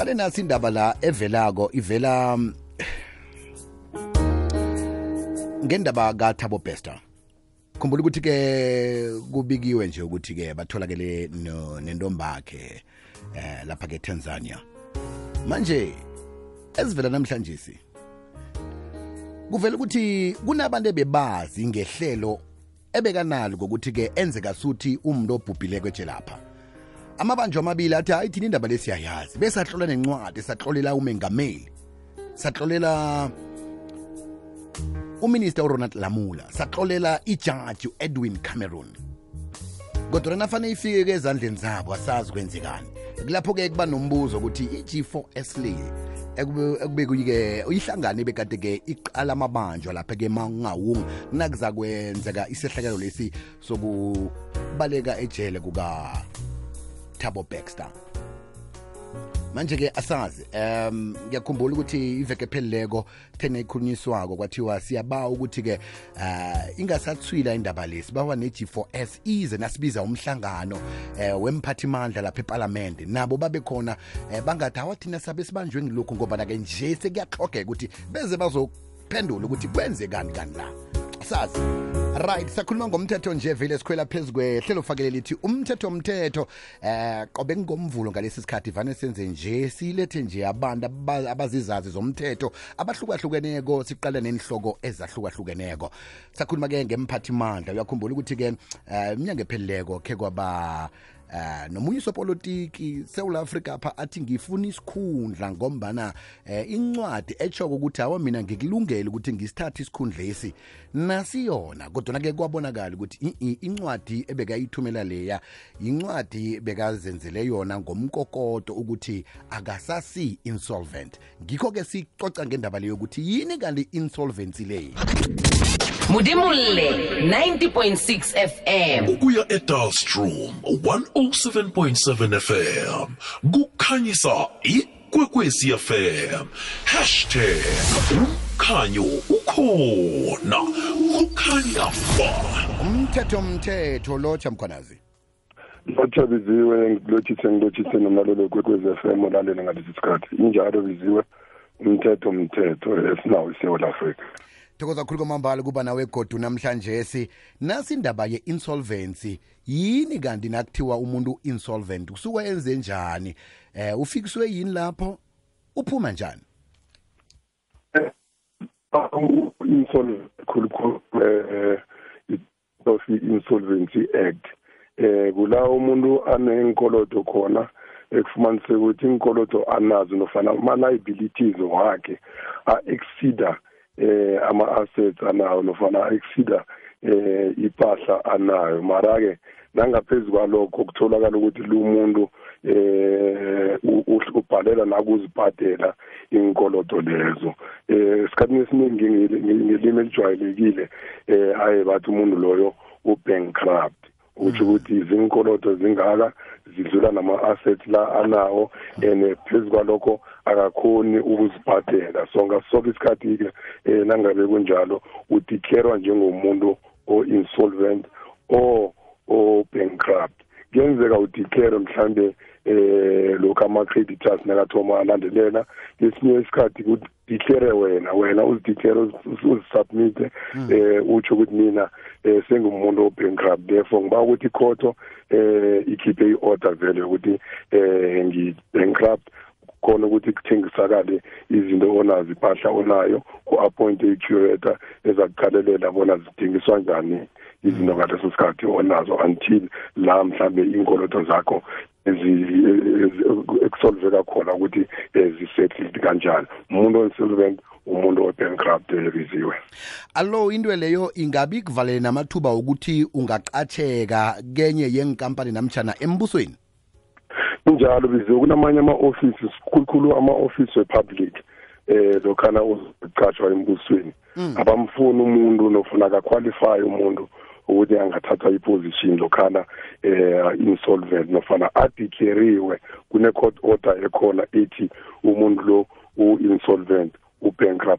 qale nasi indaba la evelako ivela ngendaba kathabo bester. Khumbula ukuthi ke kubikiwe nje ukuthi ke batholakele nentombakhe eh lapha ke Tanzania. Manje ezivela namhlanje si kuvela ukuthi kunabantu ebebazi ngehlelo ebekanalo ngokuthi ke enzeka suthi umuntu obhubhile kweje lapha amabanjwa amabili athi hayi thina indaba lesiyayazi besahlola nencwadi sahlolela umengameli. Sahlolela uminister uronald lamula. Saxolela ijaji u-edwin cameron. Kodwa nafanele ifike-ke ezandleni zabo asazi kwenzekani. Kulapho-ke kuba nombuzo ukuthi i-g4s le ekubekuyike ihlangane bekade-ke iqala amabanjwa lapha-ke mangawunga nakuza kwenzeka isehlakalo lesi sokubaleka ejele kuka-tabo baxter. Manje-ke asazi um ngiyakhumbula ukuthi iveke phelileko thena ikhulunyiswako kwathiwa siyabawa ukuthi-ke uh ingasathwila indaba lesi bawa ne-g4s ize nasibiza umhlangano um wemphathimandla lapha epalamende. Nabo babe khona um bangathi awa thina sabe sibanjwe ngilokhu ngoba-ke nje sekuyaxhogeka ukuthi beze bazophendula ukuthi kwenzekani kani la sazi. Right sakhuluma ngomthetho nje vele sikhwela phezu kwehlelo fakele lithi umthetho umthetho eh qobe ngomvulo ngalesi sikhathi vane senze nje silethe nje abantu aba- abazizazi zomthetho abahlukahlukeneko siqala nenhloko ezahlukahlukeneko. Sakhuluma ke ngemphathimandla uyakhumbula ukuthi ke eh, iminyaka ephelileko khe kwaba eh nomunye usopolitiki South Africa pha athi ngifuna isikhundla ngombana eh incwadi echoko ukuthi awa mina ngikulungela ukuthi ngisithathe isikhundla lesi nasiyona. Kodwa ke kwabonakala ukuthi i- i- incwadi ebekayithumela leya incwadi bekazenzele yona ngomkokoto ukuthi akasasi insolvent. Ngikho ke sicoca ngendaba leyo ukuthi yini kanti insolvency leyo Mudimulle 90.6 FM. ukuya edalstrom 107.7 fm kukhanyisa ikwekwezi fm hashtag umkhanyo ukhona. Kukhanya ba umthetho umthetho lotsha mkhwanazi lotha biziwe ngilotshise ngilotshise nomlalelo kwekwezi f m olalele ngalesi sikhathi. Injalo biziwe umthetho umthetho esinawo isewula afrika thokoza khulu kwamambala kuba nawe godu namhlanje si nasi indaba ye-insolvency. Yini kanti nakuthiwa umuntu insolvent? Kusuka enze njani? Eh ufikiswe yini lapho? Uphuma njani? Insolvency khulukhulu eh of insolvency act. Eh kula umuntu anenkolodo khona ekufumanise ukuthi inkolodo anazo nofana ama-liabilities wakhe a-exceeda eh ama-assets anayo nofana a-exceeda eh ipahla anayo. Mara-ke nangaphezu kwalokho kutholakala ukuthi lo muntu eh ubhalela nakuzibhadela inkolodo lezo. Eh esikhathini esiningi ngeli- ngelimi elijwayelekile eh aye bathi umuntu loyo ubankrupt. Ukusho ukuthi izinkolodo zingaka zidlula nama-assets la anawo and phezu kwalokho akakhoni ukuzibhadela so ngaso sonke isikhathi-ke um nangabe kunjalo udeclarwa njengomuntu o-insolvent or o-bankrupt. Kuyenzeka udeclare mhlambe eh lokhu ama-creditors nakathoma alandelela. Ngesinye isikhathi kudeclare wena wena uzideclare uzisubmite eh utsho ukuthi mina eh sengumuntu o-bankrupt. Therefore ngiba ukuthi ikhoto eh ikhiphe i-order vele ukuthi eh ngi-bankrupt. Khona ukuthi kuthengisakale izinto onazo impahla onayo ku-appointe i-curator ezakuqalelela bona zithengiswa njani izinto ngaleso sikhathi onazo until la mhlambe inkoloto zakho ekusolveka khona ukuthi eh, zisettled kanjani. Umuntu o-insolvent umuntu o-bankrupt eh, biziwe allo into leyo ingabi kuvalele namathuba ukuthi ungaqatsheka kenye yenkampani namtshana embusweni? Kunjalo biziwe kunamanye ama-offices khulukhulu ama-office we-public eh lokhana uziqatshwa embusweni. Abamfuni umuntu nofuna akaqualify umuntu ukuthi angathatha iposition lokhana eh insolvent nofana adeclariwe kune court order ekhona ethi umuntu lo u-insolvent.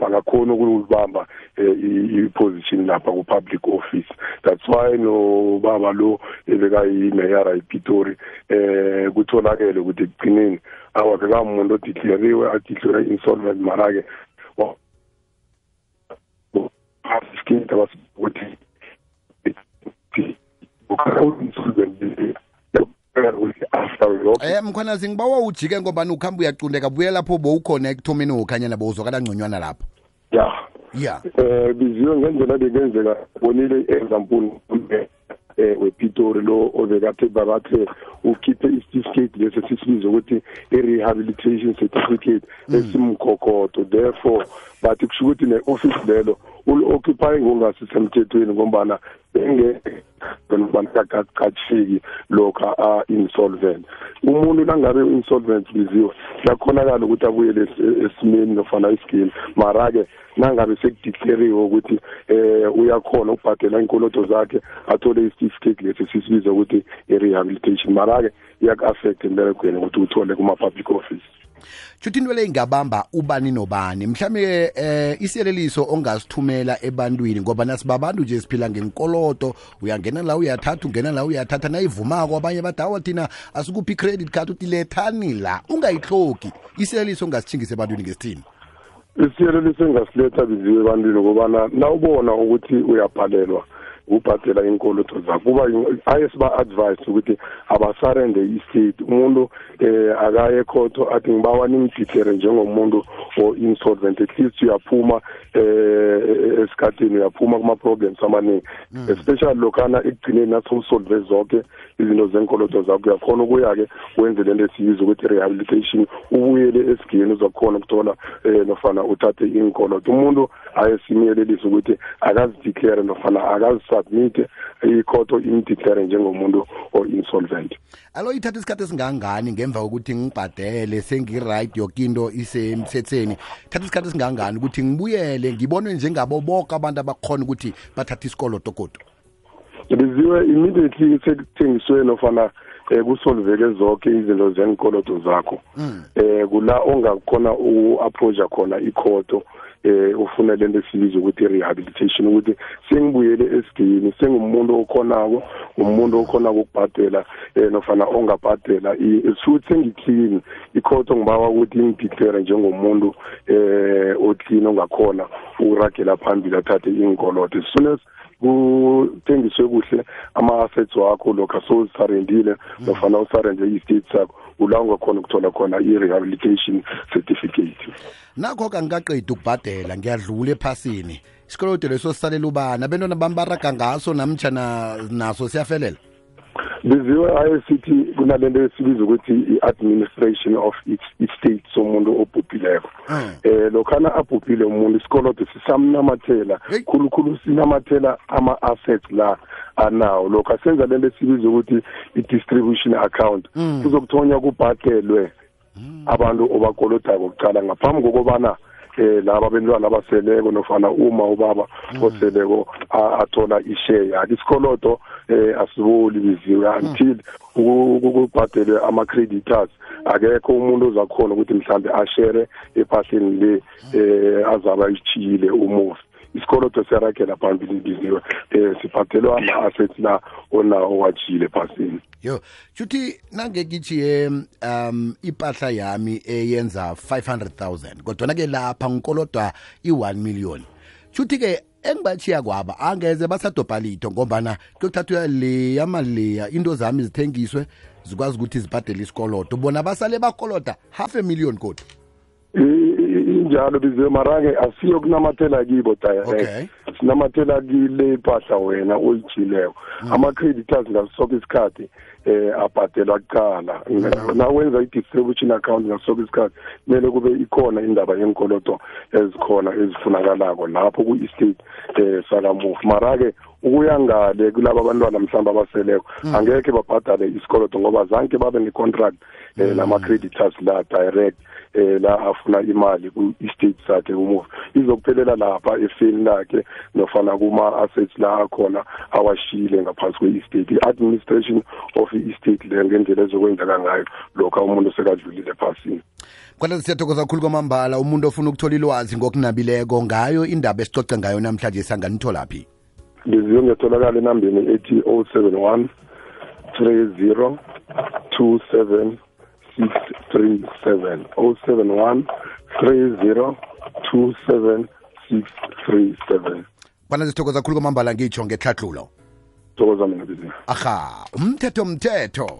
Ubankrupt akakhona ukulibamba eh, i- i-position lapha ku-public office. That's why no baba lo ebekayimeyara ipitori eh kutholakele ukuthi ekugcineni awabekamuntu odeclariwe adeclare insolvent mara-ke wa- certificate abasukuthi insolvent after lokho Eh mkhwanazi ngibawa ujike ngoba ukuhamba uyaqundeka buye lapho bowukhona ekuthomeni wokhanyana bowuzwakala ngconywana lapho. Ya eh biziwe ngendlela bekenzeka bonile example eh wepitori lo obekathe babathe ukhiphe i-certificate lesi sisibiza ukuthi i-rehabilitation certificate esimkhokhoto therefore bathi kusho ukuthi ne-office lelo uli-occupying ngongasisemthethweni ngombana bengekatshiki lokha a-insolvent. Umuntu nangabe u-insolvent biziwe kuyakhonakala ukuthi abuyele es- esimeni nofana isigini mara-ke nangabe sekudeclariwe ukuthi eh uyakhona ukubhadela inkoloto zakhe athole i-certificate lesi sisibiza ukuthi i-rehabilitation. Mara-ke iyaku-affect emberegweni ukuthi uthole kuma-public office. Shuthi into le ingabamba ubani nobani? Mhlawumbe eh isiyeleliso ongasithumela ebantwini ngoba nasibabantu nje siphila ngenkoloto. Uyangena la uyathatha ungena la uyathatha nayivumako abanye bathi awa thina asikuphi i-credit card? Uthi lethani la ungayihlogi isiyeleliso ongasithingisa ebantwini ngesithini? Isiyeleliso engasiletha biziwe ebantwini ngobana nawubona ukuthi uyabhalelwa ukubhadela inkoloto zakho kuba aye siba-advise ukuthi abasarende i-state umuntu eh akaye khotho athi ngibawa ningidiclare njengomuntu o-insolvent at least uyaphuma eh esikhathini uyaphuma kuma-problems amaningi. Especially lokhana ekugcineni nathi usolve zonke izinto zenkoloto zakho uyakhona ukuya-ke wenze lento esiyiza ukuthi rehabilitation ubuyele esigeni uzakhona ukuthola eh nofana uthathe inkoloto umuntu aye simyelelise ukuthi akazideclare nofana akazisubmite ikhoto imdeclare njengomuntu o-insolvent. Alo ithatha isikhathi esingangani ngemva kokuthi ngibhadele sengi-right yoke into isemthetheni thatha isikhathi esingangani ukuthi ngibuyele ngibonwe njengabo boke abantu abakhona ukuthi bathathe isikoloto kodwa biziwe immediately sekuthengiswe nofana eh kusolveke zonke izinto zenkoloto zakho. Eh kula ongakhona u-approacha khona ikhoto eh ufuna lento esibiza ukuthi rehabilitation ukuthi sengibuyele esigini sengumuntu okhonako umuntu okhonako ukubhadela eh nofana ongabhadela suthi sengiclean. Ikhoto ngibawa ukuthi ingideclare njengomuntu eh oclean ongakhona uragela phambili athathe inkoloto as soon as kuthengiswe kuhle ama-assets wakho lokho sowuzisarendile nofana usarende i-state sakho ula ungakhona ukuthola khona i-rehabilitation certificate. Nakho kangikaqedi ukubhadela ngiyadlula ephasini. Isikoloto leso sisalela ubani? Abentwana bami baraga ngaso namtshana naso siyafelela? Biziwe aye sithi kunalento esibiza ukuthi i-administration of i-state somuntu obhubhileko. Mm. eh lokhana abhubhile umuntu isikoloto sisamnamathela khulukhulu sinamathela ama-assets la anawo. Lokho asenza lento esibiza ukuthi i-distribution account kuzokuthonya kubhadelwe abantu obakolodako kucala ngaphambi kokobana eh laba bentwana abaseleko nofana uma ubaba oseleko a- athola ishare. Yakhe isikoloto eh asiboli biziwe until ku- ku- kubhadelwe ama-creditors. Akekho umuntu ozakhona ukuthi mhlambe ashare epahleni le eh azabe ayitshiyile umufi. Isikoloto siyaragela phambili ibiziwe um sibhatelwe ama-assets la onawo watshiyile phasini yo shuthi nangekithiye um ipahla yami eyenza 500000 kodwana ke lapha ngikolodwa i-1 million. Shuthi-ke engibachiya kwaba angeze basadobha litho ngombana kuyokuthathwa leya maleya into zami zithengiswe zikwazi ukuthi zibhadele isikoloto bona basale bakoloda half a million kodwa injalo biziwe marange asiyo kunamathela kibo direct Okay. sinamathela kile ipahla wena oyijileko. Ama-creditors ngaso sonke isikhathi eh abhadelwa kuqala. Nawenza i-distribution account ngaso sonke isikhathi kumele kube ikhona indaba yenkoloto ezikhona ezifunakalako lapho ku-estate eh sakamufi. Mara-ke ukuya ngale kulaba abantwana mhlawumbe abaseleko angekhe babhadale isikoloto ngoba zanke babe ne-contract um nama-creditors la direct um la afuna imali ku-estate sakhe umuva izokuphelela lapha efeni lakhe nofana kuma-assets la akhona awashiyile ngaphansi kwe-estate i-administration of i-estate le ngendlela ezokwenzeka ngayo lokhu umuntu sekadlulile phasini kwanele siyathokoza kakhulu kwamambala umuntu ofuna ukuthola ilwazi ngokunabileko ngayo indaba esicoce ngayo namhlanje sanganitholaphi liziyo ngiyatholakala enambeni ethi 071 30 27 637 071 30 27 637 kwanele sithokoza khulu kwamambala ngitsho ngetlhatlulo thokoza mina bizini. Aha umthetho mthetho